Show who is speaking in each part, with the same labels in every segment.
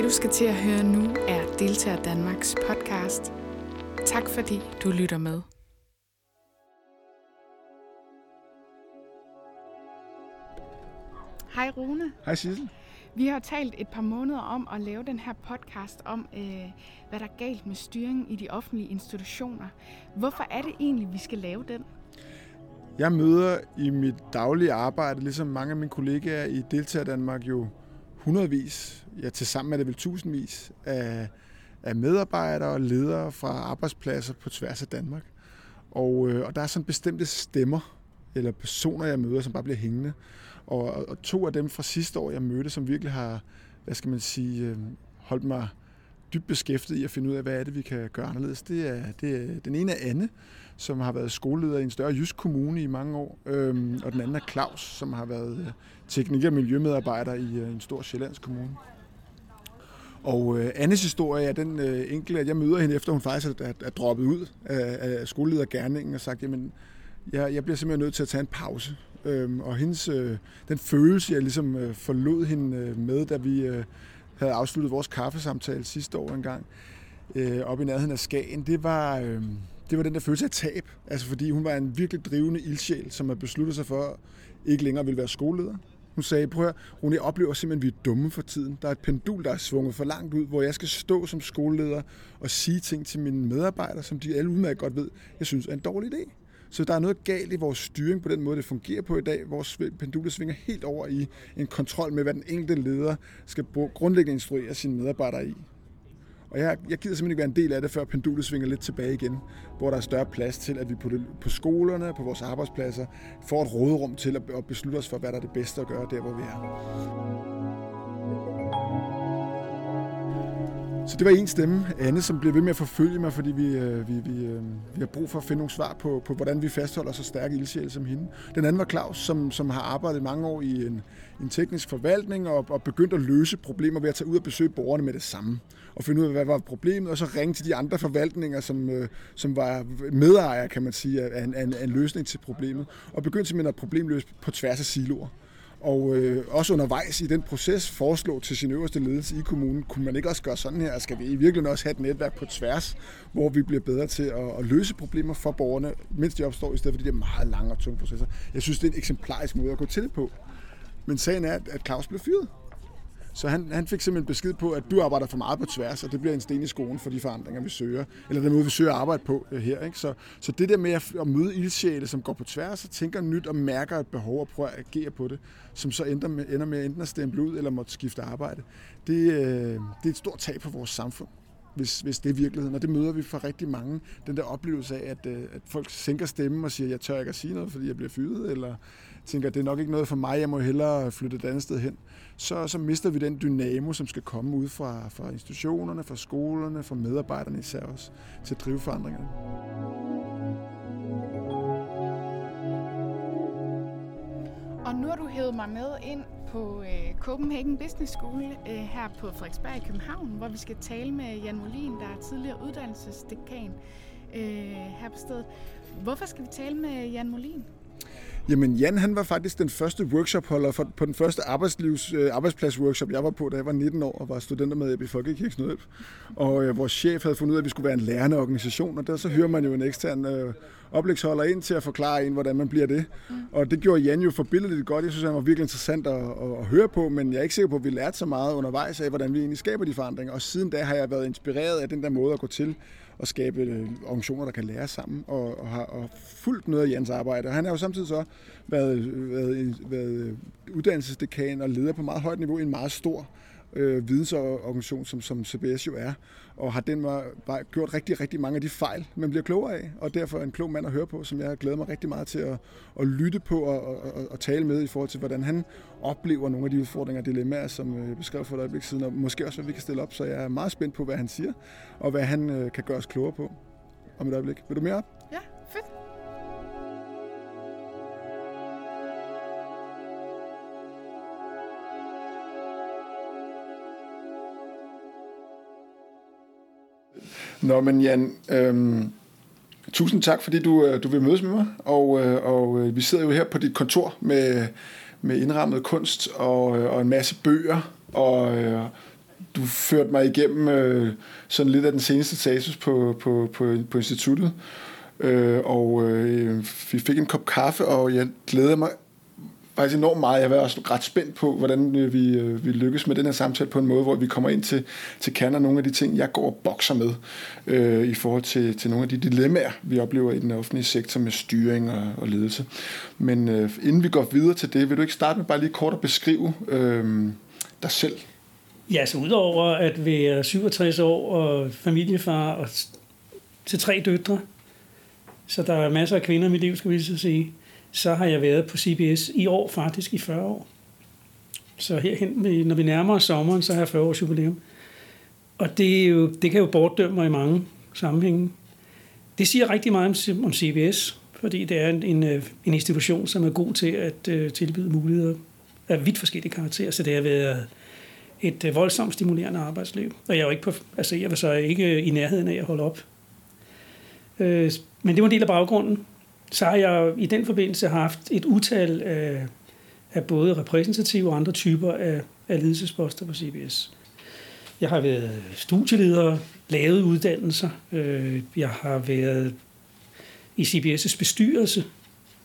Speaker 1: Det du skal til at høre nu er Deltager Danmarks podcast. Tak fordi du lytter med. Hej Rune.
Speaker 2: Hej Sissel.
Speaker 1: Vi har talt et par måneder om at lave den her podcast om, øh, hvad der er galt med styringen i de offentlige institutioner. Hvorfor er det egentlig, vi skal lave den?
Speaker 2: Jeg møder i mit daglige arbejde, ligesom mange af mine kollegaer i Deltager Danmark, jo hundredvis, ja til sammen er det vel tusindvis af, af medarbejdere og ledere fra arbejdspladser på tværs af Danmark. Og, øh, og der er sådan bestemte stemmer, eller personer, jeg møder, som bare bliver hængende. Og, og to af dem fra sidste år, jeg mødte, som virkelig har, hvad skal man sige, øh, holdt mig dybt beskæftiget i at finde ud af, hvad er det, vi kan gøre anderledes. Det er, det er, den ene er Anne, som har været skoleleder i en større jysk kommune i mange år, øhm, og den anden er Claus, som har været øh, teknik- og miljømedarbejder i øh, en stor sjællandsk kommune. Og øh, Annes historie er den øh, enkle, at jeg møder hende efter, hun faktisk er, er droppet ud af, af skoleledergærningen og sagt, jamen, jeg, jeg bliver simpelthen nødt til at tage en pause. Øhm, og hendes, øh, den følelse, jeg ligesom øh, forlod hende øh, med, da vi øh, havde afsluttet vores kaffesamtale sidste år engang, øh, op i nærheden af Skagen, det var, øh, det var den der følelse af tab. Altså fordi hun var en virkelig drivende ildsjæl, som har besluttet sig for, ikke længere ville være skoleleder. Hun sagde, prøv at hun jeg oplever simpelthen, at vi er dumme for tiden. Der er et pendul, der er svunget for langt ud, hvor jeg skal stå som skoleleder og sige ting til mine medarbejdere, som de alle udmærket godt ved, jeg synes er en dårlig idé. Så der er noget galt i vores styring på den måde, det fungerer på i dag. Vores pendul svinger helt over i en kontrol med, hvad den enkelte leder skal grundlæggende instruere sine medarbejdere i. Og jeg, jeg gider simpelthen ikke være en del af det, før pendulet svinger lidt tilbage igen, hvor der er større plads til, at vi på, det, på skolerne, på vores arbejdspladser, får et råderum til at, at beslutte os for, hvad der er det bedste at gøre der, hvor vi er. Så det var en stemme, Anne, som blev ved med at forfølge mig, fordi vi, øh, vi, vi, øh, vi har brug for at finde nogle svar på, på hvordan vi fastholder så stærke ildsjæle som hende. Den anden var Claus, som, som har arbejdet mange år i en, en teknisk forvaltning og, og begyndt at løse problemer ved at tage ud og besøge borgerne med det samme. Og finde ud af, hvad var problemet, og så ringe til de andre forvaltninger, som, øh, som var medejere, kan man sige, af en, af en, af en løsning til problemet. Og begyndte simpelthen at problemløse på tværs af siloer og øh, også undervejs i den proces foreslå til sin øverste ledelse i kommunen, kunne man ikke også gøre sådan her? Skal vi i virkeligheden også have et netværk på tværs, hvor vi bliver bedre til at, at løse problemer for borgerne, mens de opstår, i stedet for de der meget lange og tunge processer? Jeg synes, det er en eksemplarisk måde at gå til det på. Men sagen er, at Claus blev fyret. Så han, han fik simpelthen besked på, at du arbejder for meget på tværs, og det bliver en sten i skoen for de forandringer, vi søger, eller den måde, vi søger arbejde på øh, her. Ikke? Så, så det der med at, at møde ildsjæle, som går på tværs og tænker nyt og mærker et behov og prøver at agere på det, som så ender med, ender med enten at stemple ud eller måtte skifte arbejde, det, øh, det er et stort tab for vores samfund hvis, hvis det er virkeligheden. Og det møder vi fra rigtig mange. Den der oplevelse af, at, øh, at folk sænker stemmen og siger, jeg tør ikke at sige noget, fordi jeg bliver fyret, eller tænker, det er nok ikke noget for mig, jeg må hellere flytte et andet sted hen. Så, så mister vi den dynamo, som skal komme ud fra, fra institutionerne, fra skolerne, fra medarbejderne især også, til at drive forandringerne.
Speaker 1: Og nu har du hævet mig med ind på øh, Copenhagen Business School øh, her på Frederiksberg i København, hvor vi skal tale med Jan Molin, der er tidligere uddannelsesdekan øh, her på stedet. Hvorfor skal vi tale med Jan Molin?
Speaker 2: Jamen Jan, han var faktisk den første workshopholder for, på den første arbejdslivs, øh, arbejdspladsworkshop, jeg var på, da jeg var 19 år og var studenter med i Folkekirkens Nødhjælp. Og øh, vores chef havde fundet ud af, at vi skulle være en lærende organisation, og der så hører man jo en ekstern øh, oplægsholder ind til at forklare en, hvordan man bliver det. Mm. Og det gjorde Jan jo forbilledeligt godt. Jeg synes, han var virkelig interessant at, at, at høre på, men jeg er ikke sikker på, at vi lærte så meget undervejs af, hvordan vi egentlig skaber de forandringer. Og siden da har jeg været inspireret af den der måde at gå til at skabe øh, organisationer, der kan lære sammen, og, og har og fulgt noget af Jens arbejde. Og han har jo samtidig så været, været, øh, været øh, uddannelsesdekan og leder på meget højt niveau i en meget stor øh, vidensorganisation, som, som CBS jo er, og har den var, var gjort rigtig, rigtig mange af de fejl, man bliver klogere af, og derfor en klog mand at høre på, som jeg glæder mig rigtig meget til at, at lytte på og, og, og tale med i forhold til, hvordan han oplever nogle af de udfordringer og dilemmaer, som øh, jeg beskrev for et øjeblik siden, og måske også, hvad vi kan stille op, så jeg er meget spændt på, hvad han siger, og hvad han øh, kan gøre os klogere på om et øjeblik. Vil du mere op? Nå, men Jan, øhm, tusind tak, fordi du, øh, du vil mødes med mig. Og, øh, og øh, vi sidder jo her på dit kontor med, med indrammet kunst og, øh, og en masse bøger og øh, du førte mig igennem øh, sådan lidt af den seneste status på, på, på, på instituttet. Øh, og øh, vi fik en kop kaffe, og jeg glæder mig faktisk enormt meget. Jeg var også ret spændt på, hvordan øh, vi, øh, vi lykkes med den her samtale på en måde, hvor vi kommer ind til, til kernen af nogle af de ting, jeg går og bokser med øh, i forhold til, til nogle af de dilemmaer, vi oplever i den offentlige sektor med styring og, og ledelse. Men øh, inden vi går videre til det, vil du ikke starte med bare lige kort at beskrive øh, dig selv?
Speaker 3: Ja, så udover at være 67 år og familiefar og til tre døtre, så der er masser af kvinder i mit liv, skal vi så sige, så har jeg været på CBS i år, faktisk i 40 år. Så herhen, når vi nærmer os sommeren, så har jeg 40 års jubilæum. Og det, er jo, det kan jo bortdømme mig i mange sammenhænge. Det siger rigtig meget om, om CBS, fordi det er en, en, øh, en institution, som er god til at uh, tilbyde muligheder af vidt forskellige karakterer. Så det har været et uh, voldsomt stimulerende arbejdsliv. Og jeg er jo ikke på, altså jeg var så ikke i nærheden af at holde op. Uh, men det var en del af baggrunden så har jeg i den forbindelse haft et utal af, af både repræsentative og andre typer af, af ledelsesposter på CBS. Jeg har været studieleder, lavet uddannelser. Øh, jeg har været i CBS' bestyrelse.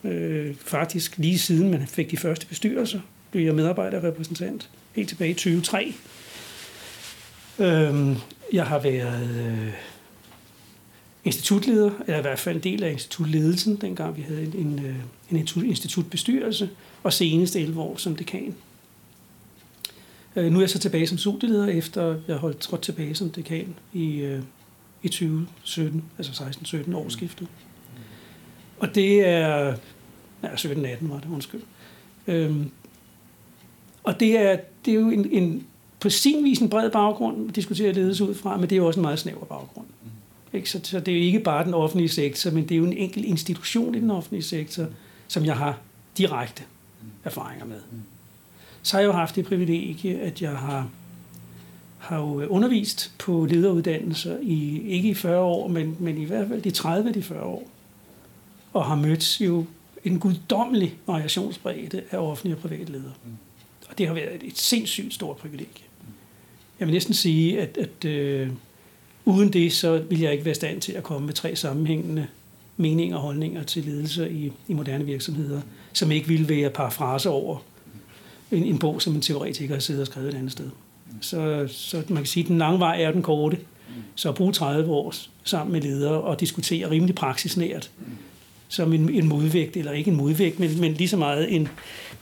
Speaker 3: Øh, faktisk lige siden man fik de første bestyrelser, blev jeg medarbejderrepræsentant helt tilbage i 2003. Øh, jeg har været øh, institutleder, eller i hvert fald en del af institutledelsen, dengang vi havde en, en, øh, en institutbestyrelse, og senest 11 år som dekan. Øh, nu er jeg så tilbage som studieleder, efter jeg holdt trådt tilbage som dekan i, øh, i 2017, altså 16-17 årsskiftet. Og det er... Ja, 17-18 var det, undskyld. Øhm, og det er, det er jo en, en, på sin vis en bred baggrund at diskutere ledelse ud fra, men det er jo også en meget snæver baggrund. Mm. Ikke? Så, så det er jo ikke bare den offentlige sektor, men det er jo en enkelt institution i den offentlige sektor, som jeg har direkte erfaringer med. Så har jeg jo haft det privilegie, at jeg har, har jo øh, undervist på lederuddannelser i ikke i 40 år, men, men i hvert fald de 30 de 40 år. Og har mødt jo en guddommelig variationsbredde af offentlige og private ledere. Og det har været et sindssygt stort privilegie. Jeg vil næsten sige, at, at øh, Uden det, så vil jeg ikke være i stand til at komme med tre sammenhængende meninger og holdninger til ledelse i, i moderne virksomheder, som ikke ville være parafraser over en, en bog, som en teoretiker har siddet og skrevet et andet sted. Så, så man kan sige, at den lange vej er den korte. Så at bruge 30 år sammen med ledere og diskutere rimelig praksisnært, som en, en modvægt, eller ikke en modvægt, men, men lige så meget en,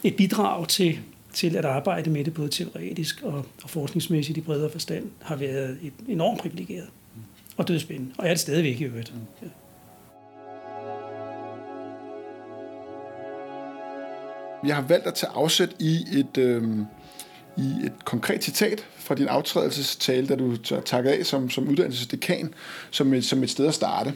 Speaker 3: et bidrag til, til at arbejde med det både teoretisk og, og forskningsmæssigt i bredere forstand, har været et enormt privilegeret og dødspændende. Og er det stadigvæk i øvrigt. Ja.
Speaker 2: Jeg har valgt at tage afsæt i et, øh, i et konkret citat fra din aftrædelsestale, da du takkede af som, som uddannelsesdekan, som et, som et sted at starte.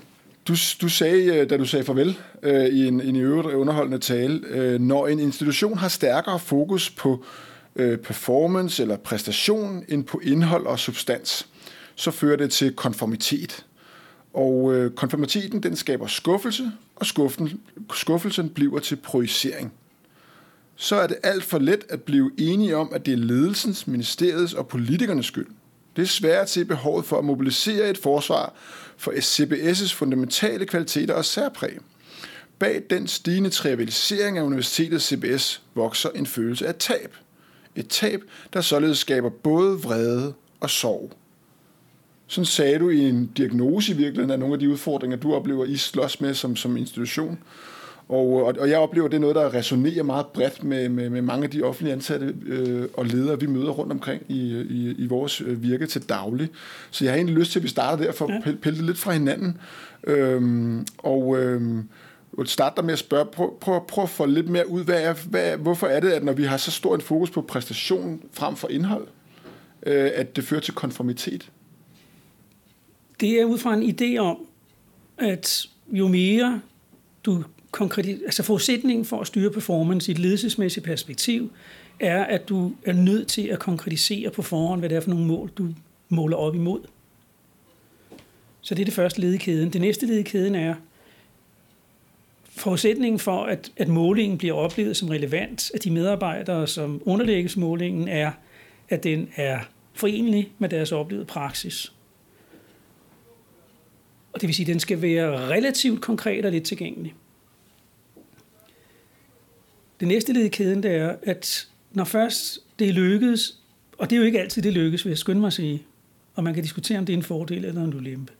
Speaker 2: Du, du sagde, øh, da du sagde farvel øh, i en, en i øvrigt underholdende tale, øh, når en institution har stærkere fokus på øh, performance eller præstation end på indhold og substans, så fører det til konformitet. Og øh, konformiteten den skaber skuffelse, og skuffelsen, skuffelsen bliver til projicering. Så er det alt for let at blive enige om, at det er ledelsens, ministeriets og politikernes skyld. Det er svært at se behovet for at mobilisere et forsvar for CBS' fundamentale kvaliteter og særpræg. Bag den stigende trivialisering af universitetet CBS vokser en følelse af tab. Et tab, der således skaber både vrede og sorg. Sådan sagde du i en diagnose i virkeligheden af nogle af de udfordringer, du oplever, I slås med som, som institution. Og, og, og jeg oplever, at det er noget, der resonerer meget bredt med, med, med mange af de offentlige ansatte øh, og ledere, vi møder rundt omkring i, i, i vores øh, virke til daglig. Så jeg har egentlig lyst til, at vi starter der for at pille det lidt fra hinanden. Øhm, og øhm, starte dig med at spørge, prøv, prøv, prøv at få lidt mere ud, hvad er, hvad, hvorfor er det, at når vi har så stor en fokus på præstation frem for indhold, øh, at det fører til konformitet?
Speaker 3: Det er ud fra en idé om, at jo mere du konkret, altså forudsætningen for at styre performance i et ledelsesmæssigt perspektiv, er, at du er nødt til at konkretisere på forhånd, hvad det er for nogle mål, du måler op imod. Så det er det første led i kæden. Det næste led i kæden er, forudsætningen for, at, at målingen bliver oplevet som relevant af de medarbejdere, som underlægges målingen, er, at den er forenelig med deres oplevede praksis. Og det vil sige, at den skal være relativt konkret og lidt tilgængelig. Det næste led i kæden, det er, at når først det lykkedes, og det er jo ikke altid, det lykkes, vil jeg skynde mig at sige, og man kan diskutere, om det er en fordel eller en ulempe.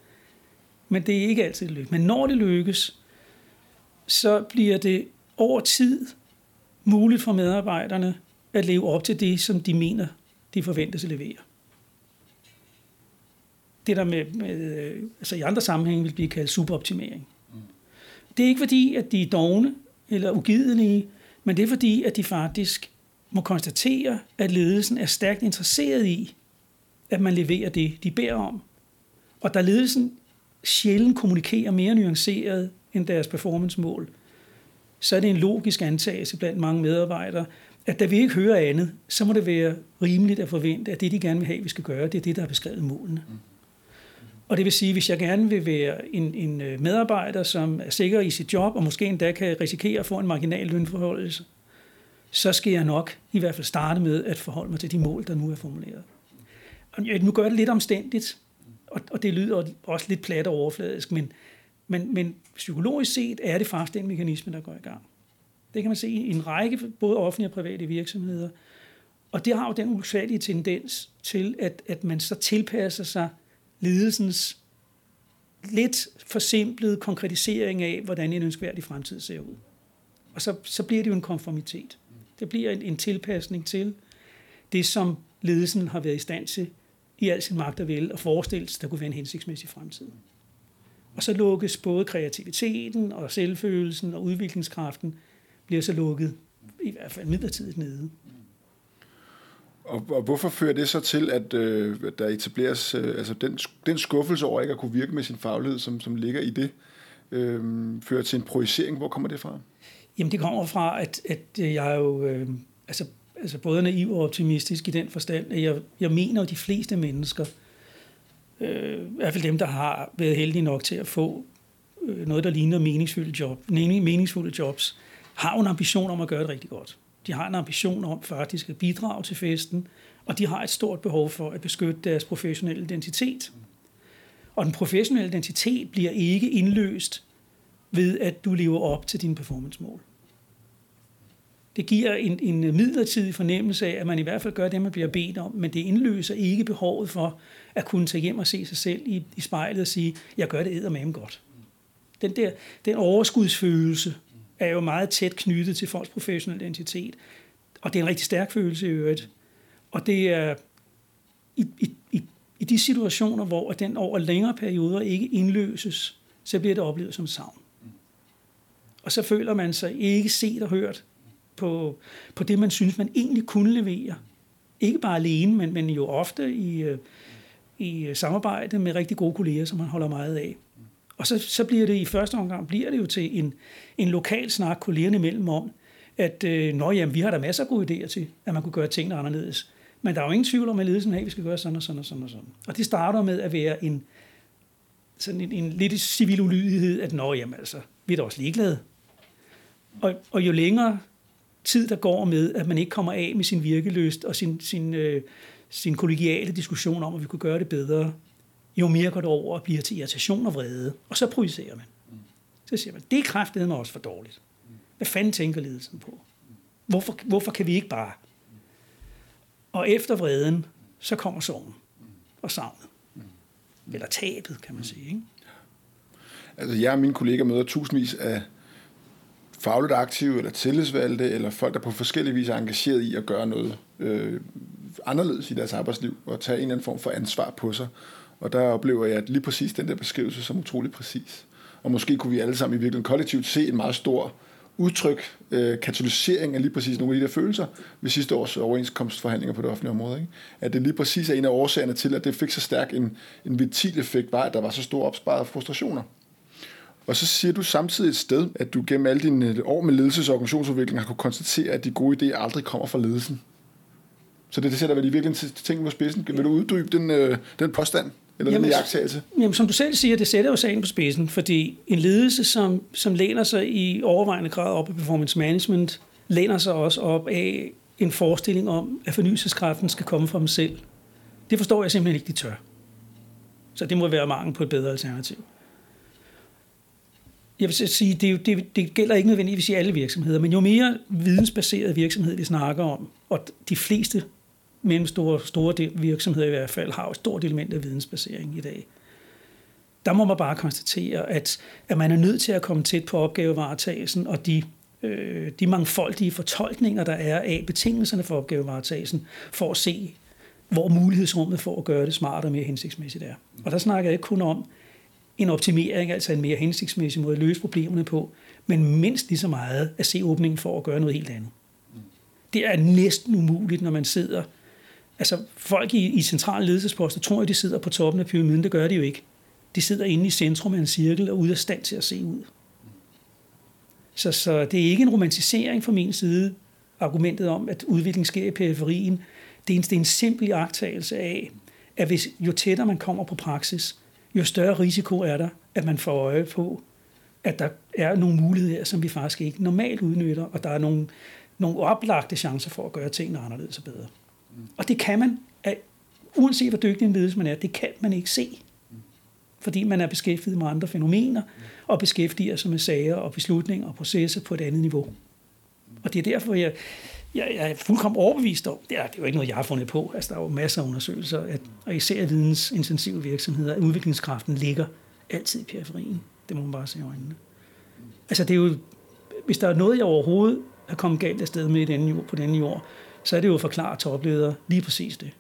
Speaker 3: Men det er ikke altid det lykkes. Men når det lykkes, så bliver det over tid muligt for medarbejderne at leve op til det, som de mener, de forventes at levere. Det der med, med altså i andre sammenhænge vil blive kaldt superoptimering. Det er ikke fordi, at de er dogne eller ugidelige, men det er fordi, at de faktisk må konstatere, at ledelsen er stærkt interesseret i, at man leverer det, de beder om. Og da ledelsen sjældent kommunikerer mere nuanceret end deres performancemål, så er det en logisk antagelse blandt mange medarbejdere, at da vi ikke hører andet, så må det være rimeligt at forvente, at det, de gerne vil have, vi skal gøre, det er det, der er beskrevet målene. Mm. Og det vil sige, hvis jeg gerne vil være en, en øh, medarbejder, som er sikker i sit job, og måske endda kan risikere at få en marginal lønforholdelse, så skal jeg nok i hvert fald starte med at forholde mig til de mål, der nu er formuleret. Og nu gør det lidt omstændigt, og, og det lyder også lidt plat og overfladisk, men, men, men psykologisk set er det faktisk den mekanisme, der går i gang. Det kan man se i en række både offentlige og private virksomheder. Og det har jo den usædvanlige tendens til, at, at man så tilpasser sig ledelsens lidt forsimplede konkretisering af, hvordan en ønskværdig fremtid ser ud. Og så, så bliver det jo en konformitet. Det bliver en, en tilpasning til det, som ledelsen har været i stand til i al sin magt og vel, og forestille sig, der kunne være en hensigtsmæssig fremtid. Og så lukkes både kreativiteten og selvfølelsen og udviklingskraften bliver så lukket i hvert fald midlertidigt nede.
Speaker 2: Og, og hvorfor fører det så til, at øh, der etableres øh, altså den, den skuffelse over ikke at kunne virke med sin faglighed, som, som ligger i det, øh, fører til en projicering? Hvor kommer det fra?
Speaker 3: Jamen det kommer fra, at, at øh, jeg er jo øh, altså, altså både naiv og optimistisk i den forstand, at jeg, jeg mener, at de fleste mennesker, øh, i hvert fald dem, der har været heldige nok til at få øh, noget, der ligner meningsfulde, job, meningsfulde jobs, har en ambition om at gøre det rigtig godt. De har en ambition om faktisk at bidrage til festen, og de har et stort behov for at beskytte deres professionelle identitet. Og den professionelle identitet bliver ikke indløst ved, at du lever op til dine performance-mål. Det giver en, en midlertidig fornemmelse af, at man i hvert fald gør det, man bliver bedt om, men det indløser ikke behovet for at kunne tage hjem og se sig selv i, i spejlet og sige, jeg gør det eddermame godt. Den der den overskudsfølelse er jo meget tæt knyttet til folks professionelle identitet, og det er en rigtig stærk følelse i øvrigt. Og det er i, i, i, i de situationer, hvor den over længere perioder ikke indløses, så bliver det oplevet som savn. Og så føler man sig ikke set og hørt på, på det, man synes, man egentlig kunne levere. Ikke bare alene, men, men jo ofte i, øh, i samarbejde med rigtig gode kolleger, som man holder meget af. Og så, så bliver det i første omgang bliver det jo til en, en lokal snak kollegerne imellem om, at øh, nå, jamen, vi har der masser af gode idéer til, at man kunne gøre tingene anderledes. Men der er jo ingen tvivl om, at ledelsen af, at vi skal gøre sådan og sådan og sådan og sådan. Og det starter med at være en, sådan en, en lidt civil ulydighed, at nå, jamen altså, vi er da også ligeglade. Og, og jo længere tid, der går med, at man ikke kommer af med sin virkeløst og sin, sin, øh, sin kollegiale diskussion om, at vi kunne gøre det bedre, jo mere går det over og bliver til irritation og vrede. Og så projicerer man. Så siger man, det er kraftedeme også for dårligt. Hvad fanden tænker ledelsen på? Hvorfor, hvorfor kan vi ikke bare? Og efter vreden, så kommer sorgen og savnet. Eller tabet, kan man sige. Ikke?
Speaker 2: Altså, jeg og mine kollegaer møder tusindvis af fagligt aktive, eller tillidsvalgte, eller folk, der på forskellige vis er engageret i at gøre noget øh, anderledes i deres arbejdsliv, og tage en eller anden form for ansvar på sig. Og der oplever jeg at lige præcis den der beskrivelse som utrolig præcis. Og måske kunne vi alle sammen i virkeligheden kollektivt se en meget stor udtryk, øh, katalysering af lige præcis nogle af de der følelser ved sidste års overenskomstforhandlinger på det offentlige område. Ikke? At det lige præcis er en af årsagerne til, at det fik så stærk en, en ventil effekt, var, at der var så store opsparede frustrationer. Og så siger du samtidig et sted, at du gennem alle dine år med ledelses- og organisationsudvikling har kunne konstatere, at de gode idéer aldrig kommer fra ledelsen. Så det, det sætter vel i virkeligheden ting på spidsen. Vil du uddybe den, øh, den påstand? Eller jamen, den jagttagelse?
Speaker 3: Jamen, som du selv siger, det sætter jo sagen på spidsen, fordi en ledelse, som, som læner sig i overvejende grad op af performance management, læner sig også op af en forestilling om, at fornyelseskraften skal komme fra dem selv. Det forstår jeg simpelthen ikke, de tør. Så det må være mangel på et bedre alternativ. Jeg vil sige, det, det, det gælder ikke nødvendigvis i alle virksomheder, men jo mere vidensbaseret virksomhed vi snakker om, og de fleste mellemstore store virksomheder i hvert fald har et stort element af vidensbasering i dag, der må man bare konstatere, at, at man er nødt til at komme tæt på opgavevaretagelsen og de, øh, de mangfoldige fortolkninger, der er af betingelserne for opgavevaretagelsen, for at se, hvor mulighedsrummet for at gøre det smartere og mere hensigtsmæssigt er. Og der snakker jeg ikke kun om en optimering, altså en mere hensigtsmæssig måde at løse problemerne på, men mindst lige så meget at se åbningen for at gøre noget helt andet. Det er næsten umuligt, når man sidder... Altså, folk i, i centrale ledelsesposter tror, at de sidder på toppen af pyramiden. Det gør de jo ikke. De sidder inde i centrum af en cirkel og ude af stand til at se ud. Så, så det er ikke en romantisering fra min side, argumentet om, at udvikling sker i periferien. Det er en, det er en simpel agtagelse af, at hvis, jo tættere man kommer på praksis, jo større risiko er der, at man får øje på, at der er nogle muligheder, som vi faktisk ikke normalt udnytter, og der er nogle, nogle oplagte chancer for at gøre tingene anderledes og bedre. Og det kan man, uanset hvor dygtig en ledelse man er, det kan man ikke se fordi man er beskæftiget med andre fænomener, og beskæftiger sig med sager og beslutninger og processer på et andet niveau. Og det er derfor, jeg, jeg, jeg er fuldkommen overbevist om, det er, det er jo ikke noget, jeg har fundet på, altså der er jo masser af undersøgelser, at, og især vidensintensive virksomheder, at udviklingskraften ligger altid i periferien. Det må man bare se i øjnene. Altså det er jo, hvis der er noget, jeg overhovedet har kommet galt afsted med i denne jord, på denne jord, så er det jo at forklare topledere lige præcis det.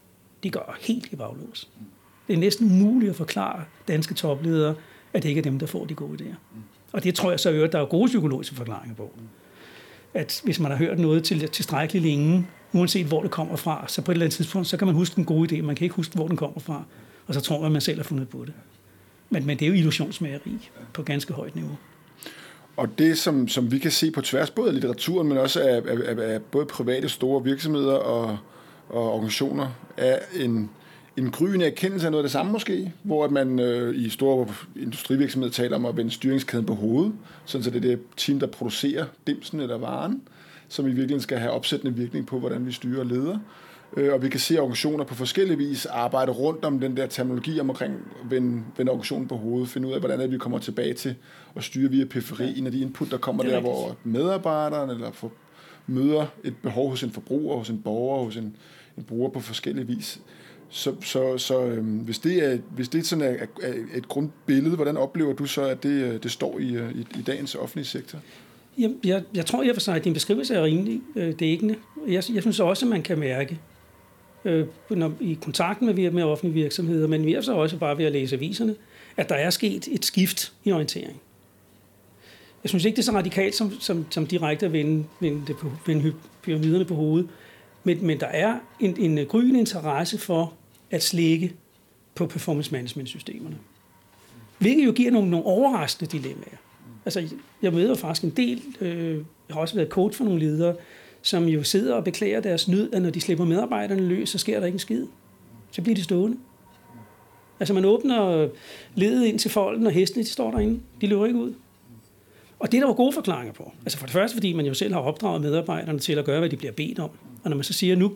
Speaker 3: De går helt i baglås. Det er næsten umuligt at forklare danske topledere, at det ikke er dem, der får de gode idéer. Og det tror jeg så at der er gode psykologiske forklaringer på. At hvis man har hørt noget til tilstrækkeligt længe, uanset hvor det kommer fra, så på et eller andet tidspunkt, så kan man huske den gode idé, man kan ikke huske, hvor den kommer fra, og så tror man, at man selv har fundet på det. Men, men det er jo illusionsmageri på ganske højt niveau.
Speaker 2: Og det, som, som vi kan se på tværs både af litteraturen, men også af, af, af både private store virksomheder og, og organisationer, er en, en gryende erkendelse af noget af det samme måske, hvor at man øh, i store industrivirksomheder taler om at vende styringskæden på hovedet, sådan så det er det team, der producerer dimsen eller varen, som i virkeligheden skal have opsættende virkning på, hvordan vi styrer og leder. Øh, og vi kan se at organisationer på forskellige vis arbejde rundt om den der terminologi om omkring vende, vende organisationen på hovedet, finde ud af, hvordan er, vi kommer tilbage til at styre via periferien af de input, der kommer der, rigtigt. hvor medarbejderen eller for, møder et behov hos en forbruger, hos en borger, hos en, en bruger på forskellige vis så, så, så øhm, hvis, det er, hvis det sådan er, er et grundbillede, hvordan oplever du så, at det, øh, det står i, øh, i, i dagens offentlige sektor?
Speaker 3: Jeg, jeg, jeg tror i og for sig, at din beskrivelse er rimelig øh, dækkende. Jeg, jeg synes også, at man kan mærke øh, når, i kontakten med, med offentlige virksomheder, men vi er så også bare ved at læse aviserne, at der er sket et skift i orientering. Jeg synes ikke, det er så radikalt som, som, som direkte at vende, vende, det på, vende pyramiderne på hovedet, men, men der er en, en gryende interesse for at slække på performance management systemerne. Hvilket jo giver nogle, nogle overraskende dilemmaer. Altså, jeg møder faktisk en del, øh, jeg har også været coach for nogle ledere, som jo sidder og beklager deres nød, at når de slipper medarbejderne løs, så sker der ikke en skid. Så bliver de stående. Altså man åbner ledet ind til folden, og hestene de står derinde. De løber ikke ud. Og det er der jo gode forklaringer på. Altså for det første, fordi man jo selv har opdraget medarbejderne til at gøre, hvad de bliver bedt om. Og når man så siger, nu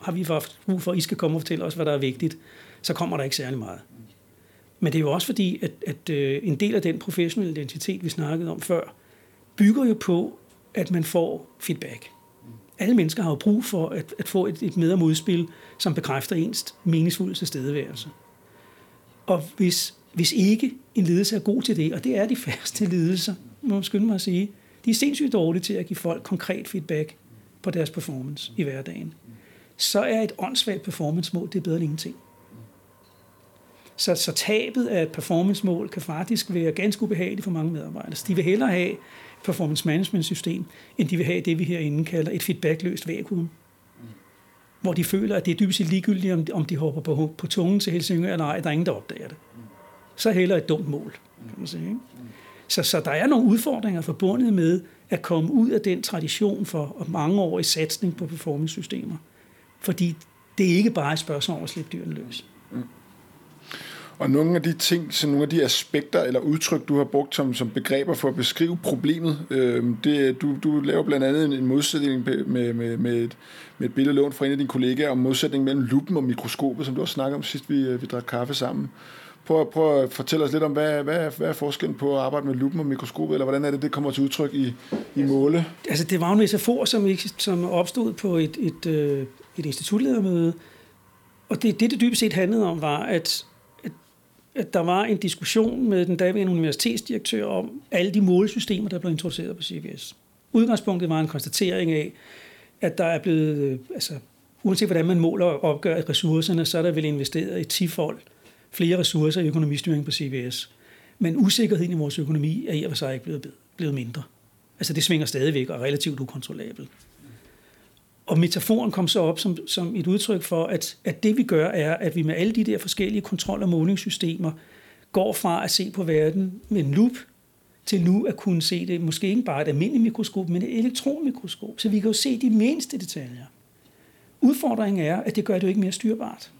Speaker 3: har vi brug for, at I skal komme og fortælle os, hvad der er vigtigt, så kommer der ikke særlig meget. Men det er jo også fordi, at, at øh, en del af den professionelle identitet, vi snakkede om før, bygger jo på, at man får feedback. Alle mennesker har jo brug for at, at få et, et med- og modspil, som bekræfter ens meningsfulde tilstedeværelse. Og hvis, hvis ikke en ledelse er god til det, og det er de færreste ledelser, må man skynde mig at sige, de er sindssygt dårlige til at give folk konkret feedback på deres performance i hverdagen så er et åndssvagt performance-mål, det er bedre end ingenting. Så, så tabet af et performance-mål kan faktisk være ganske ubehageligt for mange medarbejdere. Så de vil hellere have performance management system, end de vil have det, vi herinde kalder et feedbackløst vakuum. Hvor de føler, at det er dybest set ligegyldigt, om de, om de hopper på, på tungen til Helsingør eller ej. Der er ingen, der opdager det. Så heller et dumt mål, kan man sige. Ikke? Så, så der er nogle udfordringer forbundet med at komme ud af den tradition for mange år i satsning på performance-systemer fordi det er ikke bare et spørgsmål om at slippe dyrene løs. Mm.
Speaker 2: Og nogle af de ting, så nogle af de aspekter eller udtryk, du har brugt som, som begreber for at beskrive problemet, øh, det, du, du laver blandt andet en, en modsætning med, med, med, et, med et billede lånt fra en af dine kollegaer om modsætning mellem lupen og mikroskopet, som du også snakkede om sidst, vi, øh, vi drak kaffe sammen. Prøv, prøv at fortælle os lidt om, hvad, hvad, hvad er forskellen på at arbejde med lupen og mikroskopet, eller hvordan er det, det kommer til udtryk i, i måle?
Speaker 3: Altså, det var en metafor, som, som opstod på et, et, et, et institutledermøde, og det, det, det dybest set handlede om, var, at at der var en diskussion med den daværende universitetsdirektør om alle de målesystemer, der blev introduceret på CBS. Udgangspunktet var en konstatering af, at der er blevet, øh, altså uanset hvordan man måler og opgør ressourcerne, så er der vel investeret i tifold flere ressourcer i økonomistyring på CBS. Men usikkerheden i vores økonomi er i og for sig ikke blevet, blevet mindre. Altså det svinger stadigvæk og er relativt ukontrollabelt. Og metaforen kom så op som, som et udtryk for, at, at det vi gør er, at vi med alle de der forskellige kontrol- og målingssystemer går fra at se på verden med en lup, til nu at kunne se det, måske ikke bare et almindeligt mikroskop, men et elektronmikroskop, så vi kan jo se de mindste detaljer. Udfordringen er, at det gør det jo ikke mere styrbart.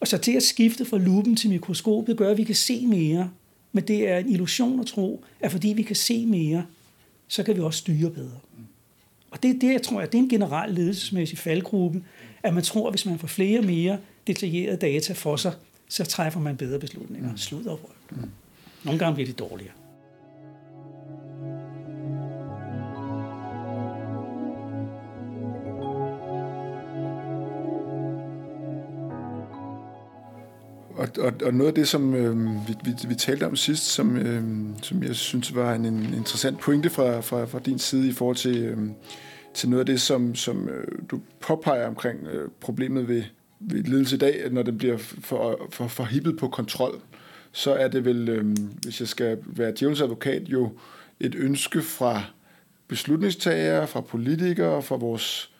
Speaker 3: Og så til at skifte fra lupen til mikroskopet gør, at vi kan se mere, men det er en illusion at tro, at fordi vi kan se mere, så kan vi også styre bedre. Og det, det jeg tror jeg, det er en generel ledelsesmæssig faldgruppe, at man tror, at hvis man får flere mere detaljerede data for sig, så træffer man bedre beslutninger. Mm. Slut og Mm. Nogle gange bliver det dårligere.
Speaker 2: Og, og, og noget af det, som øh, vi, vi, vi talte om sidst, som, øh, som jeg synes var en, en interessant pointe fra, fra, fra din side i forhold til, øh, til noget af det, som, som øh, du påpeger omkring øh, problemet ved, ved ledelse i dag, at når den bliver for, for, for hippet på kontrol, så er det vel, øh, hvis jeg skal være djævelens advokat, jo et ønske fra beslutningstagere, fra politikere, fra vores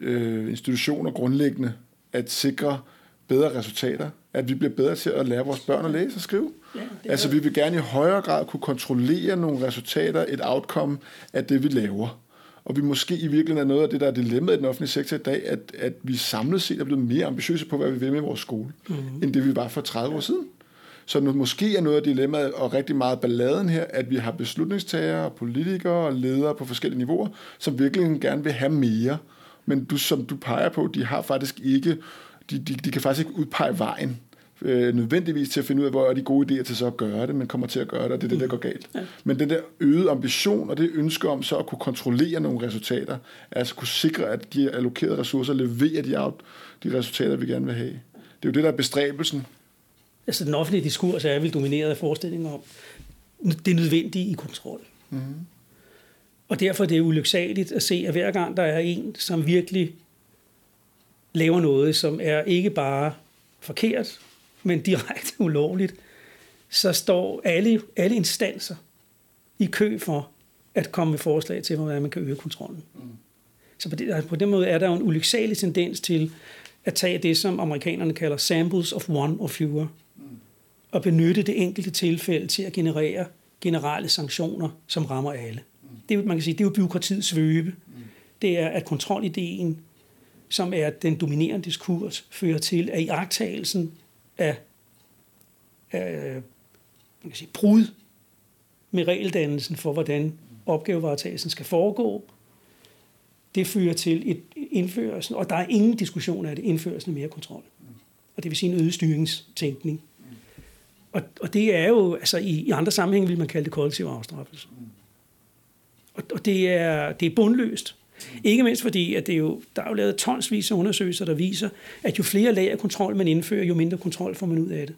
Speaker 2: øh, institutioner grundlæggende, at sikre bedre resultater at vi bliver bedre til at lære vores børn at læse og skrive. Ja, altså vi vil gerne i højere grad kunne kontrollere nogle resultater, et outcome af det, vi laver. Og vi måske i virkeligheden er noget af det, der er dilemmaet i den offentlige sektor i dag, at, at vi samlet set er blevet mere ambitiøse på, hvad vi vil med vores skole, mm-hmm. end det vi var for 30 år siden. Så måske er noget af dilemmaet og rigtig meget balladen her, at vi har beslutningstagere, politikere og ledere på forskellige niveauer, som virkelig gerne vil have mere. Men du, som du peger på, de har faktisk ikke de, de, de kan faktisk ikke udpege vejen øh, nødvendigvis til at finde ud af, hvor er de gode idéer til så at gøre det, men kommer til at gøre det, og det er det, der går galt. Ja. Men den der øgede ambition og det ønske om så at kunne kontrollere nogle resultater, altså kunne sikre, at de allokerede ressourcer leverer de, out, de resultater, vi gerne vil have. Det er jo det, der er bestræbelsen.
Speaker 3: Altså den offentlige diskurs er vel domineret af forestillinger om det nødvendige i kontrol. Mm-hmm. Og derfor er det ulyksaligt at se, at hver gang der er en, som virkelig laver noget, som er ikke bare forkert, men direkte ulovligt, så står alle, alle instanser i kø for at komme med forslag til, hvordan man kan øge kontrollen. Mm. Så på, det, på den måde er der jo en ulyksalig tendens til at tage det, som amerikanerne kalder samples of one or fewer, mm. og benytte det enkelte tilfælde til at generere generelle sanktioner, som rammer alle. Mm. Det man kan sige, det er jo byråkratiets svøbe. Mm. Det er, at kontrolideen som er den dominerende diskurs, fører til, at i af, af man kan sige, brud med regeldannelsen for, hvordan opgavevaretagelsen skal foregå, det fører til et indførelsen, og der er ingen diskussion af det, indførelsen af mere kontrol. Og det vil sige en øget styringstænkning. Og, og det er jo, altså i, i andre sammenhænge vil man kalde det kollektiv afstraffelse. Og, og det, er, det er bundløst. Ikke mindst fordi, at det jo, der er jo lavet tonsvis af undersøgelser, der viser, at jo flere lag af kontrol man indfører, jo mindre kontrol får man ud af det.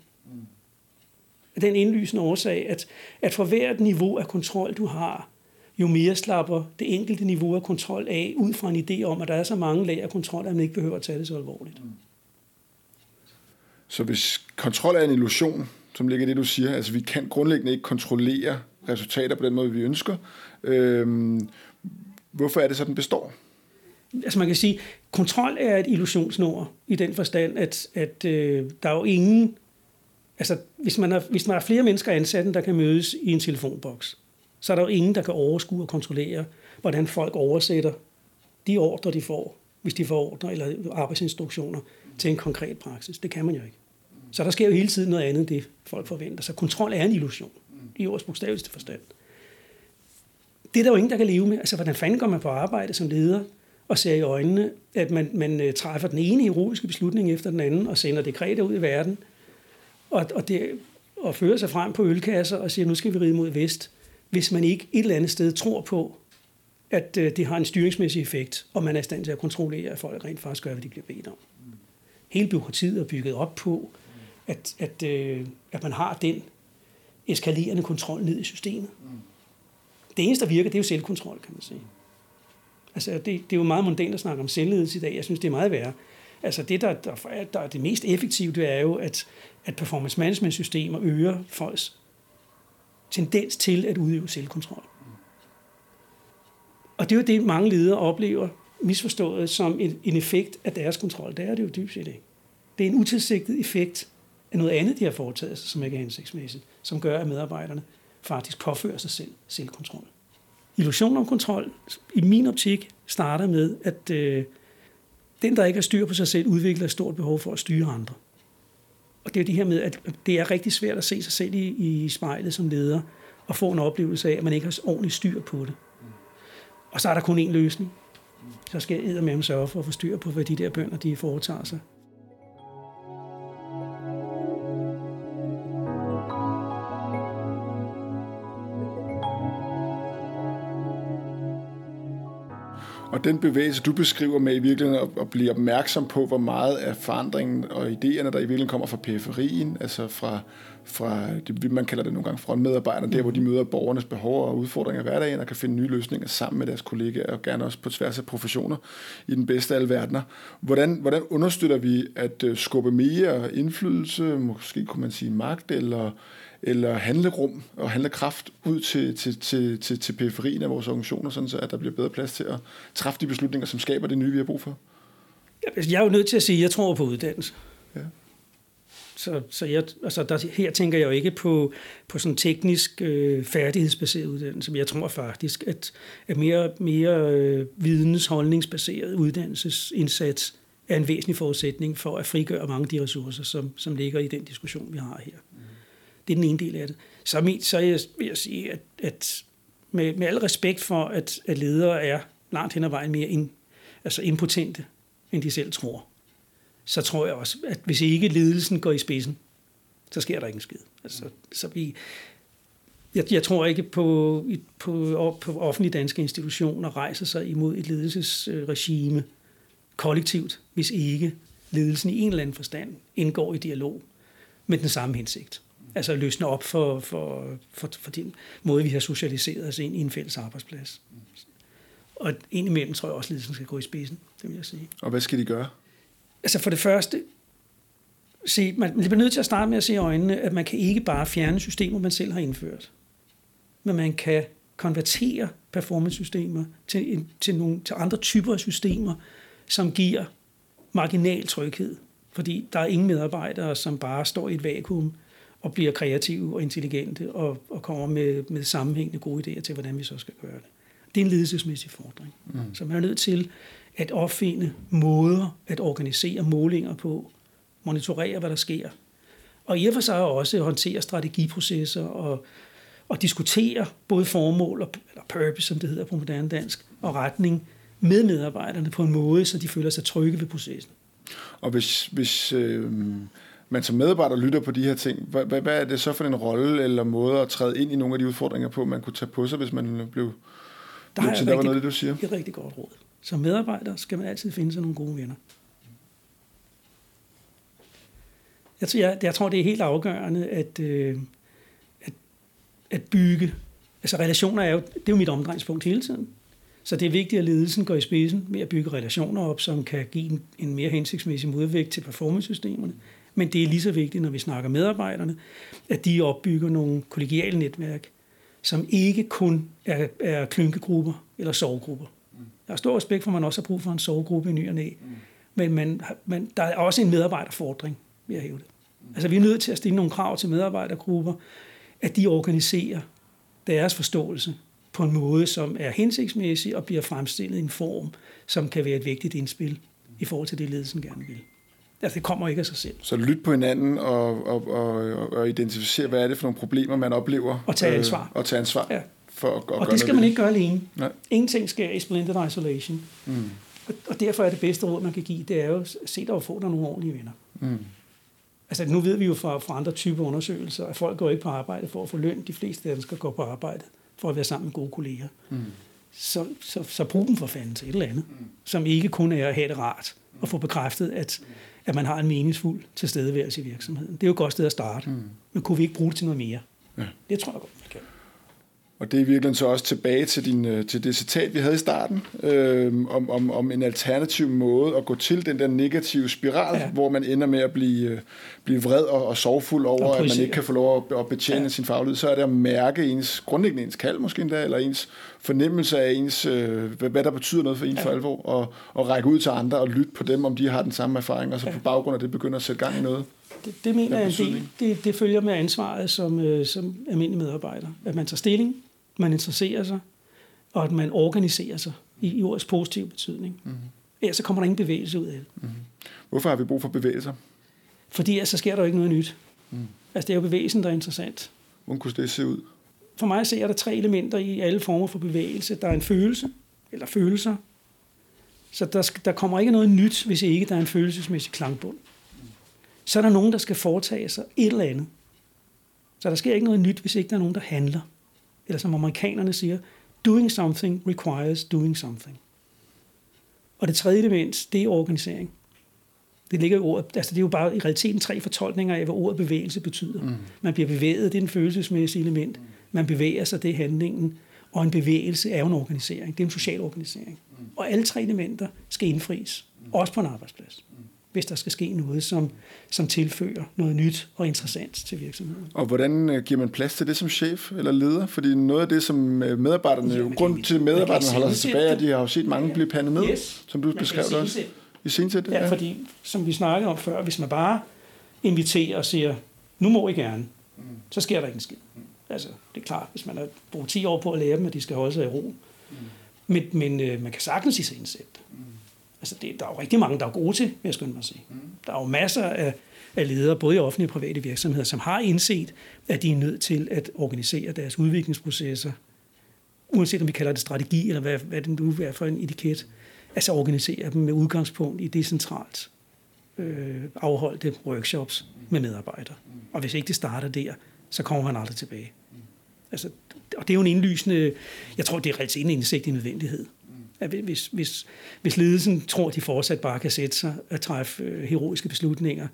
Speaker 3: Den indlysende årsag, at, at for hvert niveau af kontrol, du har, jo mere slapper det enkelte niveau af kontrol af, ud fra en idé om, at der er så mange lag af kontrol, at man ikke behøver at tage det så alvorligt.
Speaker 2: Så hvis kontrol er en illusion, som ligger i det, du siger, altså vi kan grundlæggende ikke kontrollere resultater på den måde, vi ønsker, øhm, Hvorfor er det så, den består?
Speaker 3: Altså man kan sige, kontrol er et illusionsnummer i den forstand, at, at øh, der er jo ingen... Altså hvis man, har, hvis man har flere mennesker ansat, der kan mødes i en telefonboks, så er der jo ingen, der kan overskue og kontrollere, hvordan folk oversætter de ordre, de får, hvis de får ordre eller arbejdsinstruktioner til en konkret praksis. Det kan man jo ikke. Så der sker jo hele tiden noget andet end det, folk forventer. Så kontrol er en illusion, i ordets bogstaveligste forstand. Det er der jo ingen, der kan leve med. Altså, hvordan fanden går man på arbejde som leder og ser i øjnene, at man, man øh, træffer den ene heroiske beslutning efter den anden og sender dekreter ud i verden, og, og, det, og fører sig frem på ølkasser og siger, nu skal vi ride mod vest, hvis man ikke et eller andet sted tror på, at øh, det har en styringsmæssig effekt, og man er i stand til at kontrollere, at folk rent faktisk gør, hvad de bliver bedt om. Hele byråkratiet er bygget op på, at, at, øh, at man har den eskalerende kontrol ned i systemet. Det eneste, der virker, det er jo selvkontrol, kan man sige. Altså, det, det er jo meget mondant at snakke om selvledelse i dag. Jeg synes, det er meget værre. Altså, det, der, der, der er det mest effektive, det er jo, at, at performance management systemer øger folks tendens til at udøve selvkontrol. Og det er jo det, mange ledere oplever misforstået som en, en effekt af deres kontrol. Det er det jo dybt set ikke. Det er en utilsigtet effekt af noget andet, de har foretaget sig, som ikke er hensigtsmæssigt, som gør, at medarbejderne faktisk påfører sig selv selvkontrol. Illusion om kontrol, i min optik, starter med, at øh, den, der ikke har styr på sig selv, udvikler et stort behov for at styre andre. Og det er jo det her med, at det er rigtig svært at se sig selv i, i spejlet som leder, og få en oplevelse af, at man ikke har ordentligt styr på det. Og så er der kun én løsning. Så skal jeg med sørge for at få styr på, hvad de der bønder de foretager sig.
Speaker 2: Og den bevægelse, du beskriver med i virkeligheden at, at blive opmærksom på, hvor meget af forandringen og idéerne, der i virkeligheden kommer fra periferien, altså fra, fra det, man kalder det nogle gange frontmedarbejderne, der hvor de møder borgernes behov og udfordringer i hverdagen og kan finde nye løsninger sammen med deres kollegaer og gerne også på tværs af professioner i den bedste af alle verdener. Hvordan, hvordan understøtter vi at øh, skubbe mere indflydelse, måske kunne man sige magt eller eller handlerum og handlekraft ud til, til, til, til, til periferien af vores organisationer, sådan så at der bliver bedre plads til at træffe de beslutninger, som skaber det nye, vi har brug for?
Speaker 3: Jeg er jo nødt til at sige, at jeg tror på uddannelse. Ja. Så, så jeg, altså der, her tænker jeg jo ikke på, på sådan teknisk øh, færdighedsbaseret uddannelse, men jeg tror faktisk, at, at mere, mere øh, videns, holdningsbaseret uddannelsesindsats er en væsentlig forudsætning for at frigøre mange af de ressourcer, som, som ligger i den diskussion, vi har her. Det er den ene del af det. Så, min, så jeg, vil jeg sige, at, at med, med al respekt for, at, at ledere er langt hen ad vejen mere in, altså impotente, end de selv tror, så tror jeg også, at hvis ikke ledelsen går i spidsen, så sker der ikke en skid. Altså, så vi, jeg, jeg tror ikke på, på, på offentlige danske institutioner rejser sig imod et ledelsesregime kollektivt, hvis ikke ledelsen i en eller anden forstand indgår i dialog med den samme hensigt altså løsne op for, for, for, for den måde, vi har socialiseret os ind i en fælles arbejdsplads. Og indimellem tror jeg også, at ledelsen skal gå i spidsen, det vil jeg sige.
Speaker 2: Og hvad skal de gøre?
Speaker 3: Altså for det første, se, man bliver nødt til at starte med at se i øjnene, at man kan ikke bare fjerne systemer, man selv har indført. Men man kan konvertere performance-systemer til, en, til, nogle, til andre typer af systemer, som giver marginal tryghed. Fordi der er ingen medarbejdere, som bare står i et vakuum og bliver kreative og intelligente og, og kommer med, med sammenhængende gode idéer til, hvordan vi så skal gøre det. Det er en ledelsesmæssig fordring. Mm. Så man er nødt til at opfinde måder at organisere målinger på, monitorere, hvad der sker, og i og for sig også håndtere strategiprocesser og, og diskutere både formål og eller purpose, som det hedder på moderne dansk, og retning med medarbejderne på en måde, så de føler sig trygge ved processen.
Speaker 2: Og hvis, hvis øh, man som medarbejder lytter på de her ting, hvad, hvad, hvad er det så for en rolle eller måde at træde ind i nogle af de udfordringer på, man kunne tage på sig, hvis man blev...
Speaker 3: Der er rigtig, noget det, du siger. et rigtig godt råd. Som medarbejder skal man altid finde sig nogle gode venner. Jeg, jeg, jeg tror, det er helt afgørende at, øh, at, at bygge... Altså relationer er jo, det er jo mit omdrejningspunkt hele tiden. Så det er vigtigt, at ledelsen går i spidsen med at bygge relationer op, som kan give en, en mere hensigtsmæssig modvægt til performance-systemerne. Men det er lige så vigtigt, når vi snakker medarbejderne, at de opbygger nogle kollegiale netværk, som ikke kun er, er klynkegrupper eller sovegrupper. Jeg har stor respekt for, at man også har brug for en sovegruppe i ny og næ. Men man, man, der er også en medarbejderfordring, vil jeg hæve det. Altså vi er nødt til at stille nogle krav til medarbejdergrupper, at de organiserer deres forståelse på en måde, som er hensigtsmæssig og bliver fremstillet i en form, som kan være et vigtigt indspil i forhold til det, ledelsen gerne vil. Altså, det kommer ikke af sig selv.
Speaker 2: Så lyt på hinanden og, og, og, og identificere, hvad er det for nogle problemer, man oplever.
Speaker 3: Og tage ansvar.
Speaker 2: Øh, og tage ansvar.
Speaker 3: Ja.
Speaker 2: For at, at
Speaker 3: og
Speaker 2: gøre
Speaker 3: det skal man ikke gøre alene.
Speaker 2: Nej.
Speaker 3: Ingenting sker i splendid isolation.
Speaker 2: Mm.
Speaker 3: Og, og derfor er det bedste råd, man kan give, det er jo, se dig og få dig nogle ordentlige venner.
Speaker 2: Mm.
Speaker 3: Altså nu ved vi jo fra, fra andre typer undersøgelser, at folk går ikke på arbejde for at få løn. De fleste danskere går på arbejde for at være sammen med gode kolleger.
Speaker 2: Mm.
Speaker 3: Så, så, så brug dem for fanden til et eller andet, som ikke kun er at have det rart og få bekræftet, at, at man har en meningsfuld tilstedeværelse i virksomheden. Det er jo et godt sted at starte.
Speaker 2: Mm.
Speaker 3: Men kunne vi ikke bruge det til noget mere?
Speaker 2: Ja.
Speaker 3: Det tror jeg godt, man kan.
Speaker 2: Og det er virkelig så også tilbage til, din, øh, til det citat, vi havde i starten, øh, om, om, om en alternativ måde at gå til den der negative spiral, ja.
Speaker 3: Ja.
Speaker 2: hvor man ender med at blive, øh, blive vred og, og sorgfuld over,
Speaker 3: Og
Speaker 2: at man ikke kan få lov at, at betjene ja.
Speaker 3: Ja.
Speaker 2: sin faglighed. Så er det at mærke ens, grundlæggende ens kald måske endda, eller ens fornemmelse af ens, øh, hvad, hvad der betyder noget for en ja. for alvor, og, og række ud til andre og lytte på dem, om de har den samme erfaring, og så på baggrund af det begynder at sætte gang i noget.
Speaker 3: Det, det mener jeg
Speaker 2: betydning?
Speaker 3: Det, det følger med ansvaret som, øh, som almindelig medarbejder. At man tager stilling, man interesserer sig, og at man organiserer sig i, i ordets positive betydning. Mm. Ellers så kommer der ingen bevægelse ud af det.
Speaker 2: Hvorfor har vi brug for bevægelser?
Speaker 3: Fordi ellers så sker der jo ikke noget nyt. Mm. Altså det er jo bevægelsen, der er interessant.
Speaker 2: Hvordan kunne det se ud?
Speaker 3: For mig ser der tre elementer i alle former for bevægelse. Der er en følelse, eller følelser. Så der, der kommer ikke noget nyt, hvis ikke der er en følelsesmæssig klangbund. Så er der nogen, der skal foretage sig et eller andet. Så der sker ikke noget nyt, hvis ikke der er nogen, der handler. Eller som amerikanerne siger, doing something requires doing something. Og det tredje element, det er organisering. Det ligger i ordet, altså det er jo bare i realiteten tre fortolkninger af, hvad ordet bevægelse betyder. Mm. Man bliver bevæget, det er den følelsesmæssige element. Man bevæger sig, det er handlingen. Og en bevægelse er jo en organisering. Det er en social organisering. Mm. Og alle tre elementer skal indfries. Mm. Også på en arbejdsplads. Mm. Hvis der skal ske noget, som, som tilfører noget nyt og interessant til virksomheden.
Speaker 2: Og hvordan øh, giver man plads til det som chef eller leder? Fordi noget af det, som øh, medarbejderne,
Speaker 3: Ja,
Speaker 2: grund til, at medarbejderne holder sig tilbage, er, at de har jo set mange
Speaker 3: Ja.
Speaker 2: blive pandet ned,
Speaker 3: Yes.
Speaker 2: som du
Speaker 3: Man
Speaker 2: beskrev det også. I scenesæt,
Speaker 3: Ja, fordi som vi snakkede om før, hvis man bare inviterer og siger, nu må I gerne, så sker der ikke en skid. Altså, det er klart, hvis man har brugt 10 år på at lære dem, at de skal holde sig i ro. Men, men øh, man kan sagtens i sig indsætte det. Altså, det, der er jo rigtig mange, der er gode til, vil jeg skynde mig at sige. Der er jo masser af, af ledere, både i offentlige og private virksomheder, som har indset, at de er nødt til at organisere deres udviklingsprocesser, uanset om vi kalder det strategi, eller hvad, hvad det nu er for en etiket, altså organisere dem med udgangspunkt i decentralt øh, afholdte workshops med medarbejdere. Og hvis ikke det starter der, så kommer han aldrig tilbage. Altså, og det er jo en indlysende, jeg tror, det er reelt en indsigt i nødvendighed. At hvis, hvis, hvis ledelsen tror, de fortsat bare kan sætte sig og træffe øh, heroiske beslutninger,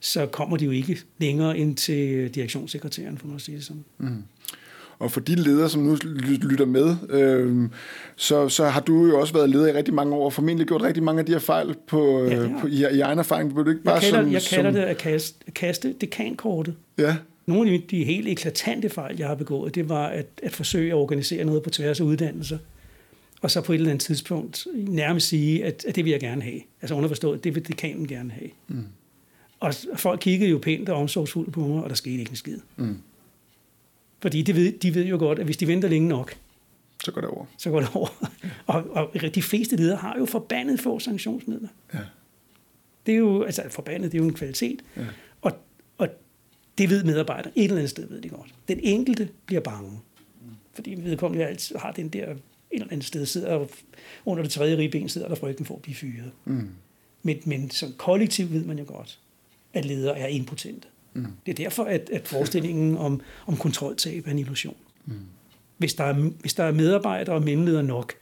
Speaker 3: så kommer de jo ikke længere ind til direktionssekretæren, for at sige det sådan.
Speaker 2: Og for de ledere, som nu ly- lytter med, øh, så, så har du jo også været leder i rigtig mange år, og formentlig gjort rigtig mange af de her fejl på,
Speaker 3: Ja, har
Speaker 2: på, i, i egen erfaring. Du ikke bare
Speaker 3: Jeg kalder,
Speaker 2: som,
Speaker 3: jeg kalder
Speaker 2: som,
Speaker 3: det at kaste, at kaste dekankortet.
Speaker 2: Ja,
Speaker 3: Nogle af de helt eklatante fejl, jeg har begået, det var at, at forsøge at organisere noget på tværs af uddannelser. Og så på et eller andet tidspunkt nærmest sige, at, at det vil jeg gerne have. Altså underforstået, det vil dekanen gerne have. Mm. Og folk kiggede jo pænt og omsorgsfuldt på mig, og der skete ikke en skid.
Speaker 2: Mm.
Speaker 3: Fordi de ved, de ved jo godt, at hvis de venter længe nok,
Speaker 2: så går det over.
Speaker 3: så går det over. og, og de fleste ledere har jo forbandet få sanktionsmidler.
Speaker 2: Ja.
Speaker 3: Det er jo, altså forbandet, det er jo en kvalitet.
Speaker 2: Ja.
Speaker 3: Og, og det ved medarbejdere. Et eller andet sted ved de godt. Den enkelte bliver bange. Fordi vedkommende altid har den der, et eller andet sted sidder under det tredje ribben sidder der frygten for at blive fyret.
Speaker 2: Mm.
Speaker 3: Men, men som kollektiv ved man jo godt, at ledere er impotente. Mm. Det er derfor, at, at forestillingen om, om kontroltab er en illusion. Mm. Hvis, der er, hvis der er medarbejdere og mellemledere nok,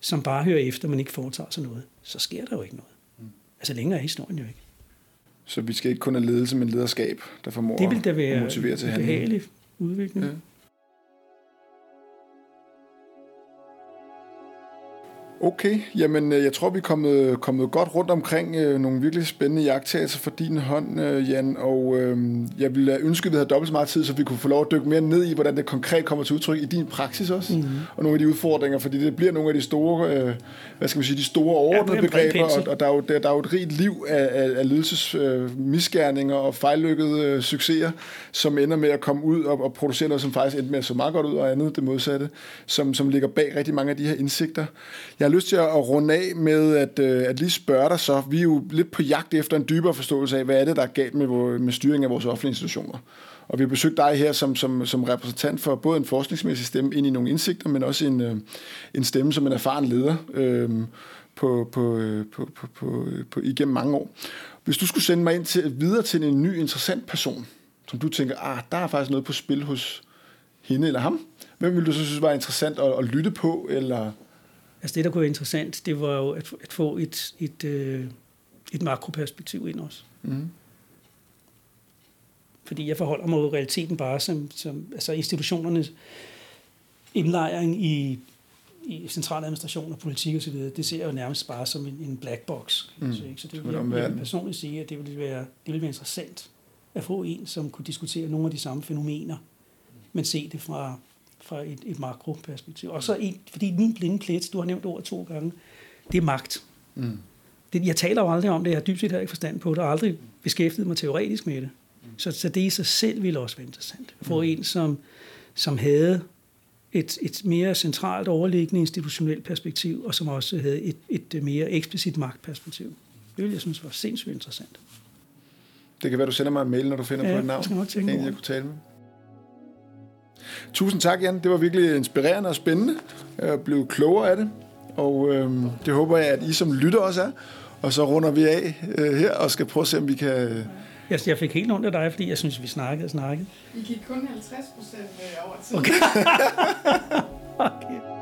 Speaker 3: som bare hører efter, men ikke foretager sig noget, så sker der jo ikke noget. Mm. Altså længere er historien jo ikke.
Speaker 2: Så vi skal ikke kun have ledelse, men lederskab, der formår
Speaker 3: Det vil da
Speaker 2: at
Speaker 3: være
Speaker 2: motivere til handling.
Speaker 3: udvikling.
Speaker 2: Ja. Okay, jamen øh, jeg tror, vi er kommet, kommet godt rundt omkring øh, nogle virkelig spændende jagttagelser for din hånd, øh, Jan, og øh, jeg ville ønske, at vi havde dobbelt så meget tid, så vi kunne få lov at dykke mere ned i, hvordan det konkret kommer til udtryk i din praksis også,
Speaker 3: Mhm.
Speaker 2: mm-hmm. og nogle af de udfordringer, fordi det bliver nogle af de store, øh, hvad skal man sige, de store overordnede
Speaker 3: er bred
Speaker 2: begreber, og, og der, er jo, der, der er jo et rigt liv af, af, af ledelses øh, misgerninger og fejllykkede øh, succeser, som ender med at komme ud og, og producere noget, som faktisk endte med at så meget godt ud, og andet det modsatte, som, som ligger bag rigtig mange af de her indsigter. Jeg har lyst til at runde af med at, øh, at lige spørge dig så. Vi er jo lidt på jagt efter en dybere forståelse af, hvad er det, der er galt med, med styring af vores offentlige institutioner. Og vi har besøgt dig her som, som, som repræsentant for både en forskningsmæssig stemme ind i nogle indsigter, men også en, øh, en stemme som en erfaren leder øh, på, på, øh, på, på, på, på, igennem mange år. Hvis du skulle sende mig ind til, videre til en ny interessant person, som du tænker, ah, der er faktisk noget på spil hos hende eller ham, hvem ville du så synes var interessant at, at lytte på? Eller?
Speaker 3: Altså det, der kunne være interessant, det var jo at, at få et, et, øh, et makroperspektiv ind også. Mm. Fordi jeg forholder mig jo realiteten bare som, som altså institutionernes indlejring i, i centraladministration og politik osv., det ser jeg jo nærmest bare som en, en black box. Mm. Så, ikke? så det vil jeg, jeg vil personligt sige, at det ville, være, det ville være interessant at få en, som kunne diskutere nogle af de samme fænomener, men se det fra, fra et, et makroperspektiv. Og så en, fordi min blinde plet, du har nævnt ordet to gange, det er magt. Mm. Det, jeg taler jo aldrig om det, jeg har dybt set ikke forstand på det, og aldrig beskæftiget mig teoretisk med det. Så, så det i sig selv ville også være interessant. At få mm. en, som, som havde et, et mere centralt overliggende institutionelt perspektiv, og som også havde et, et mere eksplicit magtperspektiv. Det ville jeg synes var sindssygt interessant.
Speaker 2: Det kan være, du sender mig en mail, når du finder
Speaker 3: ja,
Speaker 2: på et navn.
Speaker 3: Jeg
Speaker 2: jeg kunne tale med. Tusind tak, Jan. Det var virkelig inspirerende og spændende. Jeg blev klogere af det, og øh, det håber jeg, at I som lytter også er. Og så runder vi af øh, her og skal prøve at se, om vi kan...
Speaker 3: Jeg, jeg fik helt ondt af dig, fordi jeg synes, vi snakkede og snakkede.
Speaker 1: Vi gik kun 50 procent over tid.
Speaker 3: Okay. okay.